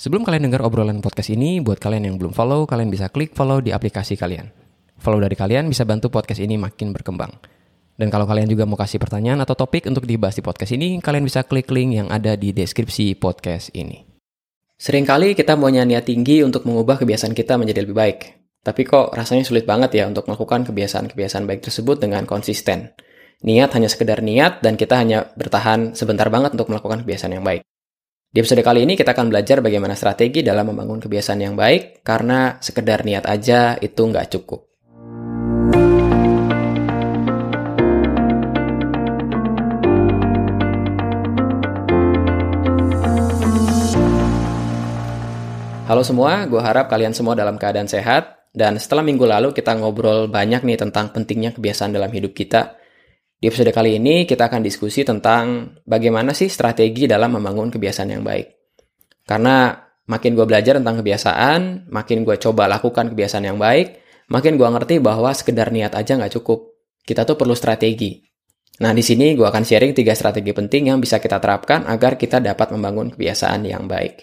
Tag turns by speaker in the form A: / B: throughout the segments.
A: Sebelum kalian dengar obrolan podcast ini, buat kalian yang belum follow, kalian bisa klik follow di aplikasi kalian. Follow dari kalian bisa bantu podcast ini makin berkembang. Dan kalau kalian juga mau kasih pertanyaan atau topik untuk dibahas di podcast ini, kalian bisa klik link yang ada di deskripsi podcast ini. Seringkali kita punya niat tinggi untuk mengubah kebiasaan kita menjadi lebih baik. Tapi kok rasanya sulit banget ya untuk melakukan kebiasaan-kebiasaan baik tersebut dengan konsisten. Niat hanya sekedar niat dan kita hanya bertahan sebentar banget untuk melakukan kebiasaan yang baik. Di episode kali ini kita akan belajar bagaimana strategi dalam membangun kebiasaan yang baik karena sekedar niat aja itu nggak cukup. Halo semua, gue harap kalian semua dalam keadaan sehat. Dan setelah minggu lalu kita ngobrol banyak nih tentang pentingnya kebiasaan dalam hidup kita. Di episode kali ini kita akan diskusi tentang bagaimana sih strategi dalam membangun kebiasaan yang baik. Karena makin gue belajar tentang kebiasaan, makin gue coba lakukan kebiasaan yang baik, makin gue ngerti bahwa sekedar niat aja nggak cukup. Kita tuh perlu strategi. Nah, di sini gue akan sharing tiga strategi penting yang bisa kita terapkan agar kita dapat membangun kebiasaan yang baik.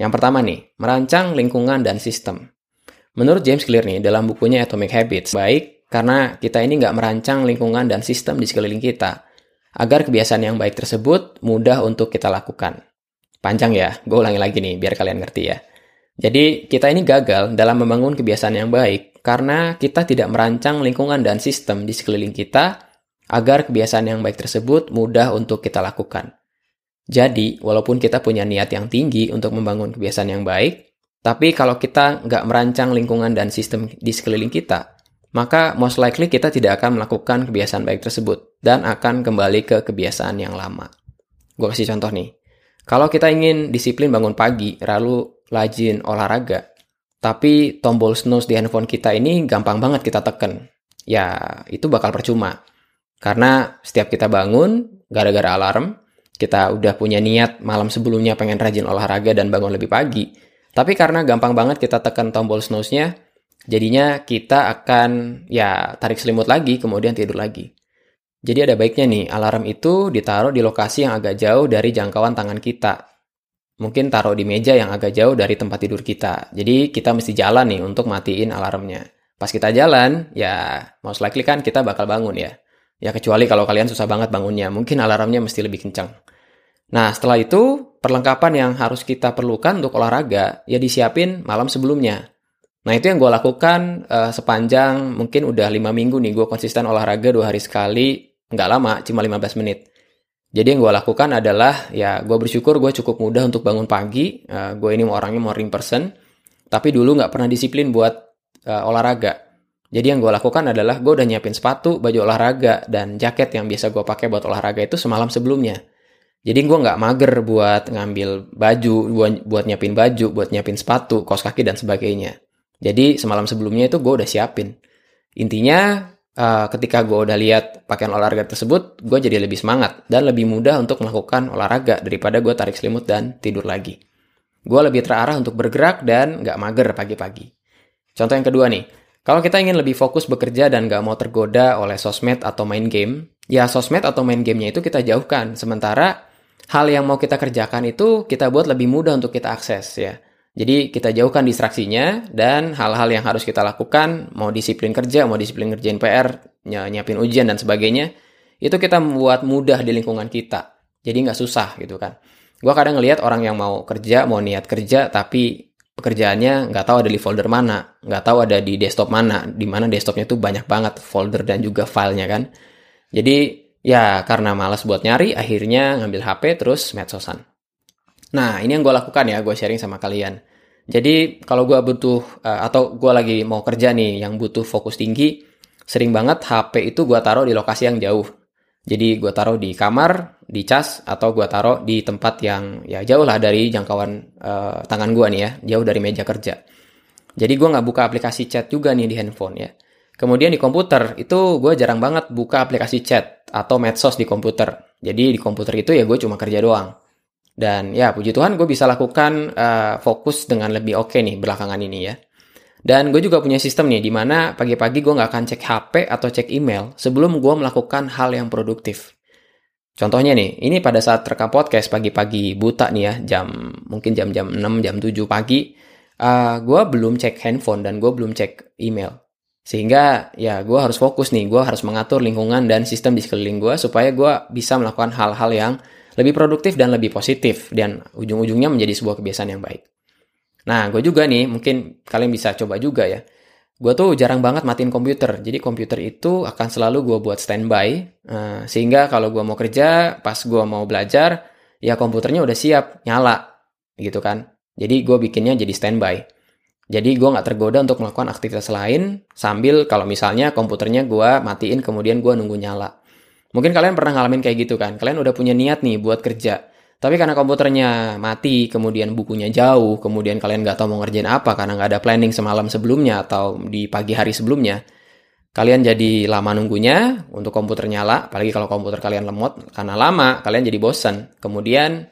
A: Yang pertama nih, merancang lingkungan dan sistem. Menurut James Clear nih, dalam bukunya Atomic Habits, baik karena kita ini nggak merancang lingkungan dan sistem di sekeliling kita. Agar kebiasaan yang baik tersebut mudah untuk kita lakukan. Panjang ya, gue ulangi lagi nih biar kalian ngerti ya. Jadi kita ini gagal dalam membangun kebiasaan yang baik karena kita tidak merancang lingkungan dan sistem di sekeliling kita agar kebiasaan yang baik tersebut mudah untuk kita lakukan. Jadi, walaupun kita punya niat yang tinggi untuk membangun kebiasaan yang baik, tapi kalau kita nggak merancang lingkungan dan sistem di sekeliling kita, maka most likely kita tidak akan melakukan kebiasaan baik tersebut dan akan kembali ke kebiasaan yang lama. Gue kasih contoh nih. Kalau kita ingin disiplin bangun pagi, lalu rajin olahraga, tapi tombol snooze di handphone kita ini gampang banget kita tekan. Ya, itu bakal percuma. Karena setiap kita bangun, gara-gara alarm, kita udah punya niat malam sebelumnya pengen rajin olahraga dan bangun lebih pagi. Tapi karena gampang banget kita tekan tombol snooze-nya, Jadinya kita akan ya tarik selimut lagi, kemudian tidur lagi. Jadi ada baiknya nih, alarm itu ditaruh di lokasi yang agak jauh dari jangkauan tangan kita. Mungkin taruh di meja yang agak jauh dari tempat tidur kita. Jadi kita mesti jalan nih untuk matiin alarmnya. Pas kita jalan, ya most likely kan kita bakal bangun ya. Ya kecuali kalau kalian susah banget bangunnya, mungkin alarmnya mesti lebih kencang. Nah setelah itu, perlengkapan yang harus kita perlukan untuk olahraga, ya disiapin malam sebelumnya. Nah itu yang gue lakukan uh, sepanjang mungkin udah lima minggu nih gue konsisten olahraga dua hari sekali nggak lama cuma 15 menit. Jadi yang gue lakukan adalah ya gue bersyukur gue cukup mudah untuk bangun pagi. Uh, gue ini orangnya morning person, tapi dulu nggak pernah disiplin buat uh, olahraga. Jadi yang gue lakukan adalah gue udah nyiapin sepatu, baju olahraga, dan jaket yang biasa gue pakai buat olahraga itu semalam sebelumnya. Jadi gue nggak mager buat ngambil baju, buat, buat nyiapin baju, buat nyiapin sepatu, kaos kaki dan sebagainya. Jadi semalam sebelumnya itu gue udah siapin. Intinya uh, ketika gue udah lihat pakaian olahraga tersebut, gue jadi lebih semangat dan lebih mudah untuk melakukan olahraga daripada gue tarik selimut dan tidur lagi. Gue lebih terarah untuk bergerak dan gak mager pagi-pagi. Contoh yang kedua nih, kalau kita ingin lebih fokus bekerja dan gak mau tergoda oleh sosmed atau main game, ya sosmed atau main gamenya itu kita jauhkan. Sementara hal yang mau kita kerjakan itu kita buat lebih mudah untuk kita akses ya. Jadi kita jauhkan distraksinya dan hal-hal yang harus kita lakukan, mau disiplin kerja, mau disiplin ngerjain PR, nyiapin ujian dan sebagainya, itu kita membuat mudah di lingkungan kita. Jadi nggak susah gitu kan. Gua kadang ngelihat orang yang mau kerja, mau niat kerja, tapi pekerjaannya nggak tahu ada di folder mana, nggak tahu ada di desktop mana, di mana desktopnya tuh banyak banget folder dan juga filenya kan. Jadi ya karena malas buat nyari, akhirnya ngambil HP terus medsosan. Nah, ini yang gue lakukan ya, gue sharing sama kalian. Jadi, kalau gue butuh, uh, atau gue lagi mau kerja nih, yang butuh fokus tinggi, sering banget HP itu gue taruh di lokasi yang jauh. Jadi, gue taruh di kamar, di cas, atau gue taruh di tempat yang ya jauh lah dari jangkauan uh, tangan gue nih ya, jauh dari meja kerja. Jadi, gue nggak buka aplikasi chat juga nih di handphone ya. Kemudian di komputer, itu gue jarang banget buka aplikasi chat atau medsos di komputer. Jadi, di komputer itu ya gue cuma kerja doang. Dan ya puji Tuhan gue bisa lakukan uh, fokus dengan lebih oke okay nih belakangan ini ya. Dan gue juga punya sistem nih, di mana pagi-pagi gue nggak akan cek HP atau cek email sebelum gue melakukan hal yang produktif. Contohnya nih, ini pada saat rekam podcast pagi-pagi buta nih ya, jam mungkin jam-jam 6, jam 7 pagi, uh, eh, gue belum cek handphone dan gue belum cek email. Sehingga ya gue harus fokus nih, gue harus mengatur lingkungan dan sistem di sekeliling gue supaya gue bisa melakukan hal-hal yang lebih produktif dan lebih positif dan ujung-ujungnya menjadi sebuah kebiasaan yang baik. Nah, gue juga nih, mungkin kalian bisa coba juga ya gue tuh jarang banget matiin komputer. Jadi komputer itu akan selalu gue buat standby. Uh, sehingga kalau gue mau kerja, pas gue mau belajar, ya komputernya udah siap, nyala. Gitu kan. Jadi gue bikinnya jadi standby. Jadi gue nggak tergoda untuk melakukan aktivitas lain sambil kalau misalnya komputernya gue matiin kemudian gue nunggu nyala. Mungkin kalian pernah ngalamin kayak gitu kan. Kalian udah punya niat nih buat kerja. Tapi karena komputernya mati, kemudian bukunya jauh, kemudian kalian nggak tahu mau ngerjain apa karena nggak ada planning semalam sebelumnya atau di pagi hari sebelumnya, kalian jadi lama nunggunya untuk komputer nyala, apalagi kalau komputer kalian lemot, karena lama kalian jadi bosan. Kemudian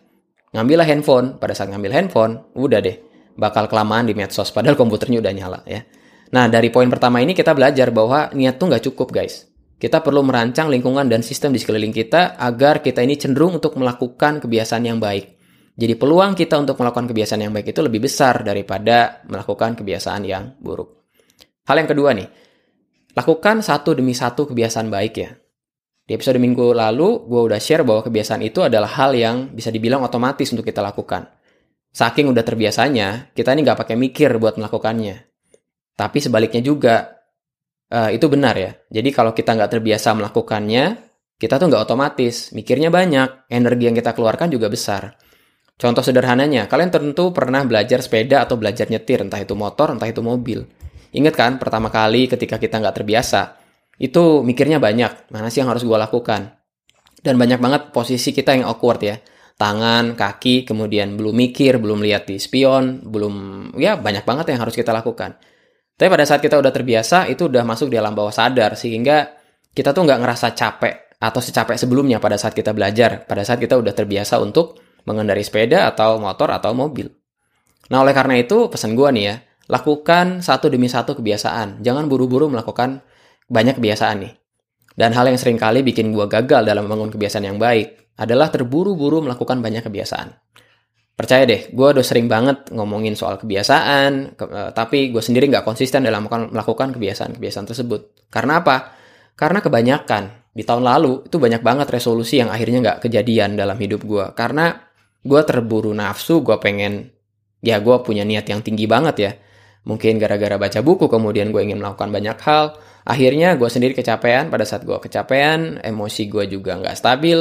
A: ngambillah handphone, pada saat ngambil handphone, udah deh, bakal kelamaan di medsos, padahal komputernya udah nyala ya. Nah dari poin pertama ini kita belajar bahwa niat tuh nggak cukup guys. Kita perlu merancang lingkungan dan sistem di sekeliling kita agar kita ini cenderung untuk melakukan kebiasaan yang baik. Jadi peluang kita untuk melakukan kebiasaan yang baik itu lebih besar daripada melakukan kebiasaan yang buruk. Hal yang kedua nih, lakukan satu demi satu kebiasaan baik ya. Di episode minggu lalu, gue udah share bahwa kebiasaan itu adalah hal yang bisa dibilang otomatis untuk kita lakukan. Saking udah terbiasanya, kita ini nggak pakai mikir buat melakukannya. Tapi sebaliknya juga, uh, itu benar ya. Jadi kalau kita nggak terbiasa melakukannya, kita tuh nggak otomatis. Mikirnya banyak, energi yang kita keluarkan juga besar. Contoh sederhananya, kalian tentu pernah belajar sepeda atau belajar nyetir, entah itu motor, entah itu mobil. Ingat kan, pertama kali ketika kita nggak terbiasa, itu mikirnya banyak, mana sih yang harus gue lakukan? Dan banyak banget posisi kita yang awkward ya. Tangan, kaki, kemudian belum mikir, belum lihat di spion, belum, ya banyak banget yang harus kita lakukan. Tapi pada saat kita udah terbiasa, itu udah masuk di alam bawah sadar, sehingga kita tuh nggak ngerasa capek atau secapek sebelumnya pada saat kita belajar, pada saat kita udah terbiasa untuk mengendarai sepeda atau motor atau mobil. Nah, oleh karena itu, pesan gue nih ya, lakukan satu demi satu kebiasaan. Jangan buru-buru melakukan banyak kebiasaan nih. Dan hal yang sering kali bikin gue gagal dalam membangun kebiasaan yang baik adalah terburu-buru melakukan banyak kebiasaan. Percaya deh, gue udah sering banget ngomongin soal kebiasaan, ke, uh, tapi gue sendiri nggak konsisten dalam melakukan kebiasaan-kebiasaan tersebut. Karena apa? Karena kebanyakan di tahun lalu itu banyak banget resolusi yang akhirnya nggak kejadian dalam hidup gue. Karena gue terburu nafsu, gue pengen, ya gue punya niat yang tinggi banget ya. Mungkin gara-gara baca buku, kemudian gue ingin melakukan banyak hal. Akhirnya gue sendiri kecapean, pada saat gue kecapean, emosi gue juga nggak stabil,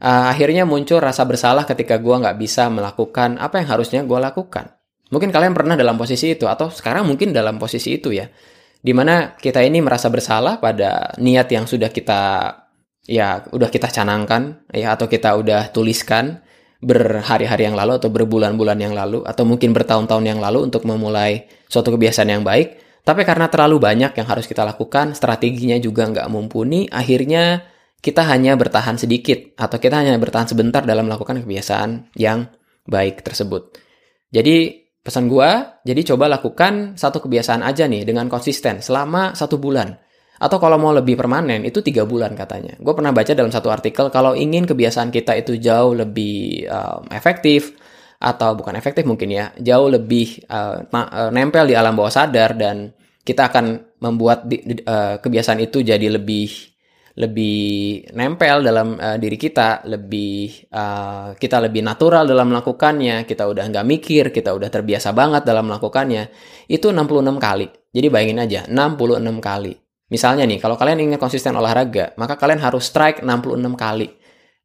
A: uh, akhirnya muncul rasa bersalah ketika gue nggak bisa melakukan apa yang harusnya gue lakukan. Mungkin kalian pernah dalam posisi itu atau sekarang mungkin dalam posisi itu ya. Di mana kita ini merasa bersalah pada niat yang sudah kita ya udah kita canangkan ya atau kita udah tuliskan berhari-hari yang lalu atau berbulan-bulan yang lalu atau mungkin bertahun-tahun yang lalu untuk memulai suatu kebiasaan yang baik. Tapi karena terlalu banyak yang harus kita lakukan, strateginya juga nggak mumpuni, akhirnya kita hanya bertahan sedikit atau kita hanya bertahan sebentar dalam melakukan kebiasaan yang baik tersebut. Jadi pesan gua, jadi coba lakukan satu kebiasaan aja nih dengan konsisten selama satu bulan. Atau kalau mau lebih permanen itu tiga bulan katanya. Gue pernah baca dalam satu artikel kalau ingin kebiasaan kita itu jauh lebih um, efektif atau bukan efektif mungkin ya, jauh lebih uh, nempel di alam bawah sadar dan kita akan membuat di, uh, kebiasaan itu jadi lebih lebih nempel dalam uh, diri kita, lebih uh, kita lebih natural dalam melakukannya, kita udah nggak mikir, kita udah terbiasa banget dalam melakukannya. Itu 66 kali. Jadi bayangin aja, 66 kali. Misalnya nih, kalau kalian ingin konsisten olahraga, maka kalian harus strike 66 kali.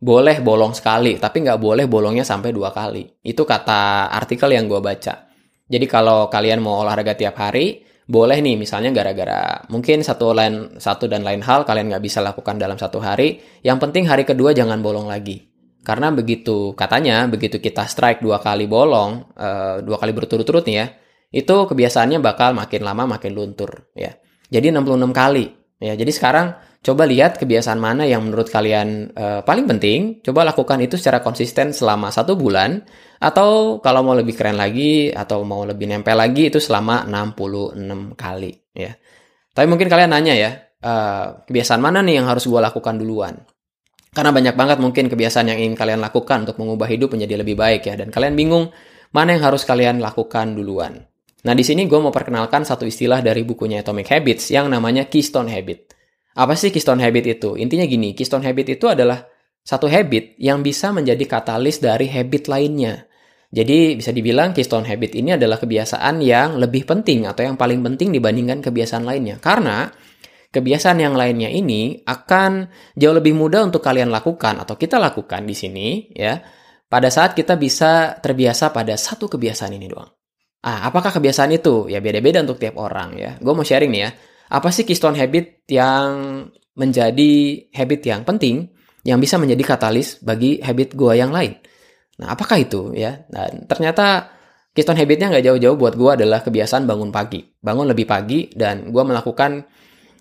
A: Boleh bolong sekali, tapi nggak boleh bolongnya sampai dua kali. Itu kata artikel yang gue baca. Jadi kalau kalian mau olahraga tiap hari, boleh nih misalnya gara-gara mungkin satu lain satu dan lain hal kalian nggak bisa lakukan dalam satu hari yang penting hari kedua jangan bolong lagi. Karena begitu katanya begitu kita strike dua kali bolong uh, dua kali berturut-turut nih ya itu kebiasaannya bakal makin lama makin luntur ya. Jadi 66 kali ya. Jadi sekarang coba lihat kebiasaan mana yang menurut kalian uh, paling penting coba lakukan itu secara konsisten selama satu bulan atau kalau mau lebih keren lagi atau mau lebih nempel lagi itu selama 66 kali ya. Tapi mungkin kalian nanya ya, uh, kebiasaan mana nih yang harus gue lakukan duluan? Karena banyak banget mungkin kebiasaan yang ingin kalian lakukan untuk mengubah hidup menjadi lebih baik ya. Dan kalian bingung mana yang harus kalian lakukan duluan. Nah di sini gue mau perkenalkan satu istilah dari bukunya Atomic Habits yang namanya Keystone Habit. Apa sih Keystone Habit itu? Intinya gini, Keystone Habit itu adalah satu habit yang bisa menjadi katalis dari habit lainnya. Jadi bisa dibilang keystone habit ini adalah kebiasaan yang lebih penting atau yang paling penting dibandingkan kebiasaan lainnya. Karena kebiasaan yang lainnya ini akan jauh lebih mudah untuk kalian lakukan atau kita lakukan di sini ya. Pada saat kita bisa terbiasa pada satu kebiasaan ini doang. Ah, apakah kebiasaan itu? Ya beda-beda untuk tiap orang ya. Gue mau sharing nih ya. Apa sih keystone habit yang menjadi habit yang penting yang bisa menjadi katalis bagi habit gue yang lain? Nah, apakah itu ya? Dan ternyata keystone habitnya nggak jauh-jauh buat gue adalah kebiasaan bangun pagi. Bangun lebih pagi dan gue melakukan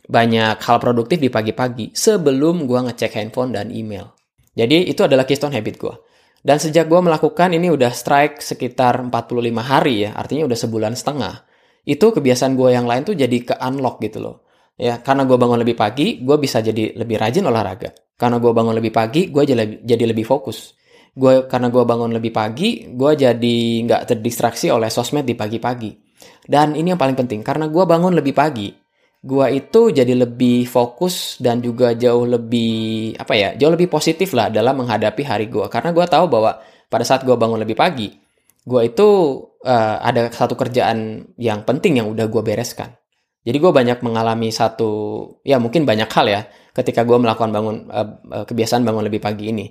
A: banyak hal produktif di pagi-pagi sebelum gue ngecek handphone dan email. Jadi itu adalah keystone habit gue. Dan sejak gue melakukan ini udah strike sekitar 45 hari ya, artinya udah sebulan setengah. Itu kebiasaan gue yang lain tuh jadi ke unlock gitu loh. Ya, karena gue bangun lebih pagi, gue bisa jadi lebih rajin olahraga. Karena gue bangun lebih pagi, gue jadi lebih fokus gue karena gue bangun lebih pagi gue jadi nggak terdistraksi oleh sosmed di pagi-pagi dan ini yang paling penting karena gue bangun lebih pagi gue itu jadi lebih fokus dan juga jauh lebih apa ya jauh lebih positif lah dalam menghadapi hari gue karena gue tahu bahwa pada saat gue bangun lebih pagi gue itu uh, ada satu kerjaan yang penting yang udah gue bereskan jadi gue banyak mengalami satu ya mungkin banyak hal ya ketika gue melakukan bangun uh, kebiasaan bangun lebih pagi ini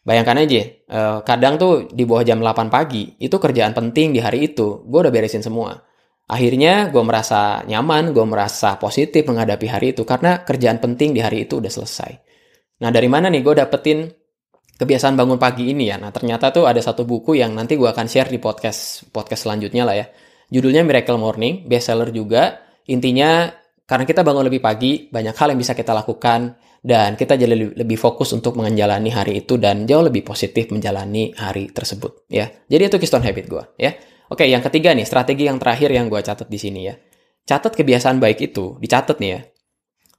A: Bayangkan aja, uh, kadang tuh di bawah jam 8 pagi, itu kerjaan penting di hari itu, gue udah beresin semua. Akhirnya gue merasa nyaman, gue merasa positif menghadapi hari itu, karena kerjaan penting di hari itu udah selesai. Nah dari mana nih gue dapetin kebiasaan bangun pagi ini ya? Nah ternyata tuh ada satu buku yang nanti gue akan share di podcast podcast selanjutnya lah ya. Judulnya Miracle Morning, bestseller juga. Intinya karena kita bangun lebih pagi, banyak hal yang bisa kita lakukan dan kita jadi lebih, fokus untuk menjalani hari itu dan jauh lebih positif menjalani hari tersebut ya. Jadi itu keystone habit gue ya. Oke, yang ketiga nih, strategi yang terakhir yang gue catat di sini ya. Catat kebiasaan baik itu, dicatat nih ya.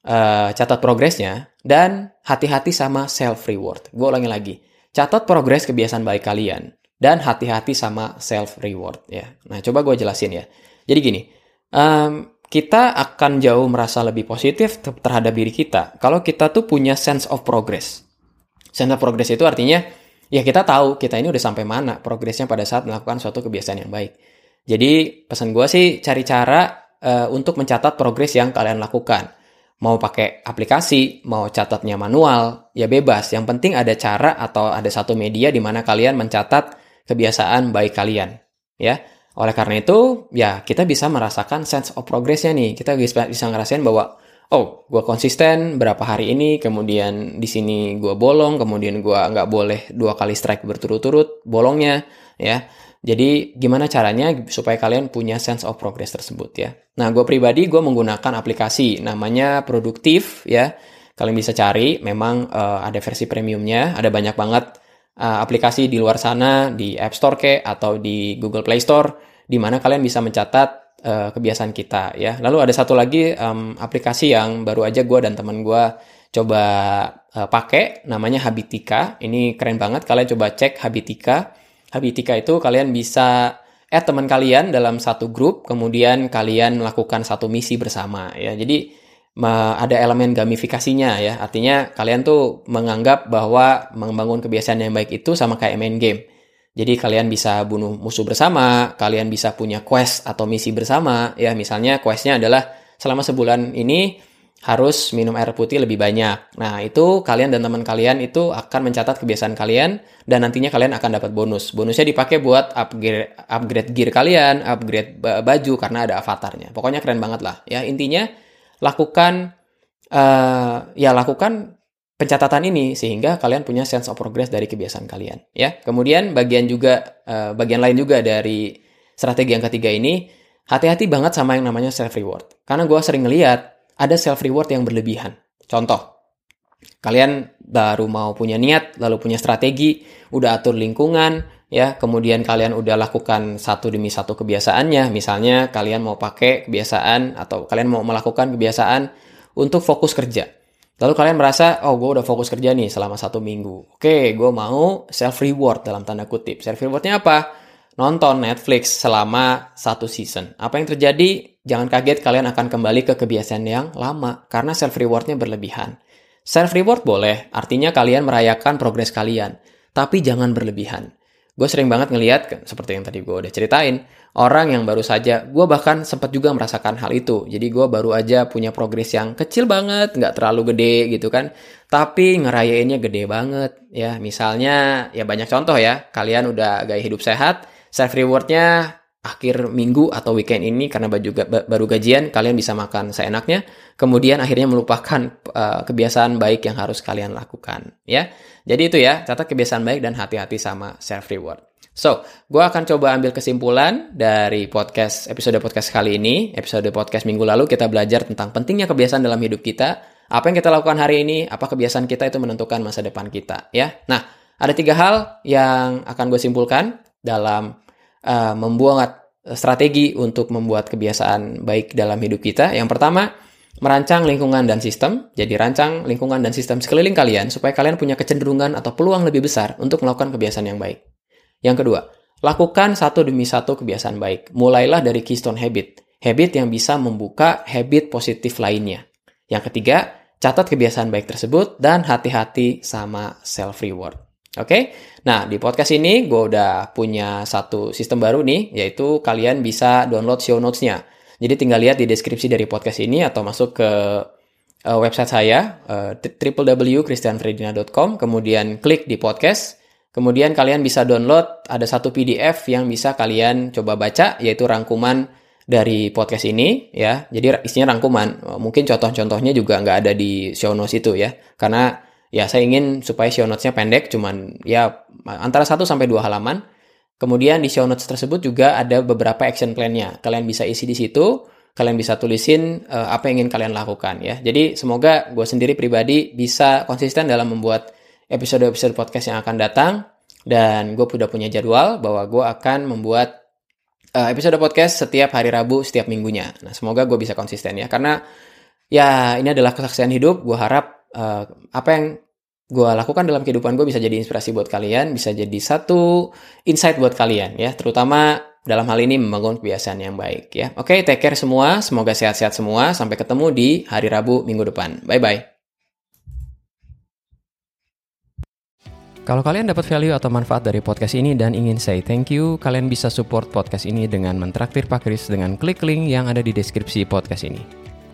A: Uh, catat progresnya dan hati-hati sama self reward. Gue ulangi lagi. Catat progres kebiasaan baik kalian dan hati-hati sama self reward ya. Nah, coba gue jelasin ya. Jadi gini, um, kita akan jauh merasa lebih positif terhadap diri kita kalau kita tuh punya sense of progress. Sense of progress itu artinya ya kita tahu kita ini udah sampai mana progresnya pada saat melakukan suatu kebiasaan yang baik. Jadi pesan gue sih cari cara uh, untuk mencatat progres yang kalian lakukan. Mau pakai aplikasi, mau catatnya manual, ya bebas. Yang penting ada cara atau ada satu media di mana kalian mencatat kebiasaan baik kalian. Ya, oleh karena itu, ya kita bisa merasakan sense of progressnya nih. Kita bisa, bisa ngerasain bahwa, oh, gue konsisten berapa hari ini, kemudian di sini gue bolong, kemudian gue nggak boleh dua kali strike berturut-turut bolongnya, ya. Jadi gimana caranya supaya kalian punya sense of progress tersebut ya. Nah, gue pribadi gue menggunakan aplikasi namanya Produktif ya. Kalian bisa cari, memang uh, ada versi premiumnya, ada banyak banget uh, aplikasi di luar sana di App Store ke atau di Google Play Store di mana kalian bisa mencatat uh, kebiasaan kita ya. Lalu ada satu lagi um, aplikasi yang baru aja gue dan teman gue coba uh, pakai namanya Habitika. Ini keren banget kalian coba cek Habitika. Habitika itu kalian bisa add teman kalian dalam satu grup, kemudian kalian melakukan satu misi bersama ya. Jadi ada elemen gamifikasinya ya. Artinya kalian tuh menganggap bahwa membangun kebiasaan yang baik itu sama kayak main game. Jadi kalian bisa bunuh musuh bersama, kalian bisa punya quest atau misi bersama. Ya misalnya questnya adalah selama sebulan ini harus minum air putih lebih banyak. Nah itu kalian dan teman kalian itu akan mencatat kebiasaan kalian dan nantinya kalian akan dapat bonus. Bonusnya dipakai buat upgrade, upgrade gear kalian, upgrade baju karena ada avatarnya. Pokoknya keren banget lah. Ya intinya lakukan uh, ya lakukan pencatatan ini sehingga kalian punya sense of progress dari kebiasaan kalian ya kemudian bagian juga uh, bagian lain juga dari strategi yang ketiga ini hati-hati banget sama yang namanya self reward karena gue sering ngeliat ada self reward yang berlebihan contoh kalian baru mau punya niat lalu punya strategi udah atur lingkungan ya kemudian kalian udah lakukan satu demi satu kebiasaannya misalnya kalian mau pakai kebiasaan atau kalian mau melakukan kebiasaan untuk fokus kerja Lalu kalian merasa, oh gue udah fokus kerja nih selama satu minggu. Oke, gue mau self reward dalam tanda kutip. Self rewardnya apa? Nonton Netflix selama satu season. Apa yang terjadi? Jangan kaget kalian akan kembali ke kebiasaan yang lama karena self rewardnya berlebihan. Self reward boleh, artinya kalian merayakan progres kalian, tapi jangan berlebihan. Gue sering banget ngeliat, seperti yang tadi gue udah ceritain, orang yang baru saja, gue bahkan sempat juga merasakan hal itu. Jadi gue baru aja punya progres yang kecil banget, nggak terlalu gede gitu kan. Tapi ngerayainnya gede banget ya. Misalnya ya banyak contoh ya, kalian udah gaya hidup sehat, self rewardnya akhir minggu atau weekend ini karena baju baru gajian kalian bisa makan seenaknya kemudian akhirnya melupakan uh, kebiasaan baik yang harus kalian lakukan ya jadi itu ya catat kebiasaan baik dan hati-hati sama self reward So, gue akan coba ambil kesimpulan dari podcast episode podcast kali ini. Episode podcast minggu lalu kita belajar tentang pentingnya kebiasaan dalam hidup kita. Apa yang kita lakukan hari ini, apa kebiasaan kita itu menentukan masa depan kita. Ya, nah ada tiga hal yang akan gue simpulkan dalam uh, membuat strategi untuk membuat kebiasaan baik dalam hidup kita. Yang pertama, merancang lingkungan dan sistem. Jadi rancang lingkungan dan sistem sekeliling kalian supaya kalian punya kecenderungan atau peluang lebih besar untuk melakukan kebiasaan yang baik. Yang kedua, lakukan satu demi satu kebiasaan baik. Mulailah dari keystone habit, habit yang bisa membuka habit positif lainnya. Yang ketiga, catat kebiasaan baik tersebut dan hati-hati sama self reward. Oke, okay? nah di podcast ini gue udah punya satu sistem baru nih, yaitu kalian bisa download show notes-nya. Jadi tinggal lihat di deskripsi dari podcast ini atau masuk ke uh, website saya uh, www.christianfredina.com, kemudian klik di podcast, Kemudian kalian bisa download ada satu PDF yang bisa kalian coba baca yaitu rangkuman dari podcast ini ya. Jadi isinya rangkuman. Mungkin contoh-contohnya juga nggak ada di show notes itu ya. Karena ya saya ingin supaya show notes-nya pendek cuman ya antara 1 sampai 2 halaman. Kemudian di show notes tersebut juga ada beberapa action plan-nya. Kalian bisa isi di situ, kalian bisa tulisin uh, apa yang ingin kalian lakukan ya. Jadi semoga gue sendiri pribadi bisa konsisten dalam membuat episode-episode podcast yang akan datang dan gue sudah punya jadwal bahwa gue akan membuat uh, episode podcast setiap hari Rabu setiap minggunya. Nah semoga gue bisa konsisten ya karena ya ini adalah kesaksian hidup. Gue harap uh, apa yang gue lakukan dalam kehidupan gue bisa jadi inspirasi buat kalian, bisa jadi satu insight buat kalian ya, terutama dalam hal ini membangun kebiasaan yang baik ya. Oke, okay, take care semua, semoga sehat-sehat semua. Sampai ketemu di hari Rabu minggu depan. Bye bye. Kalau kalian dapat value atau manfaat dari podcast ini dan ingin say thank you, kalian bisa support podcast ini dengan mentraktir Pak Kris dengan klik link yang ada di deskripsi podcast ini.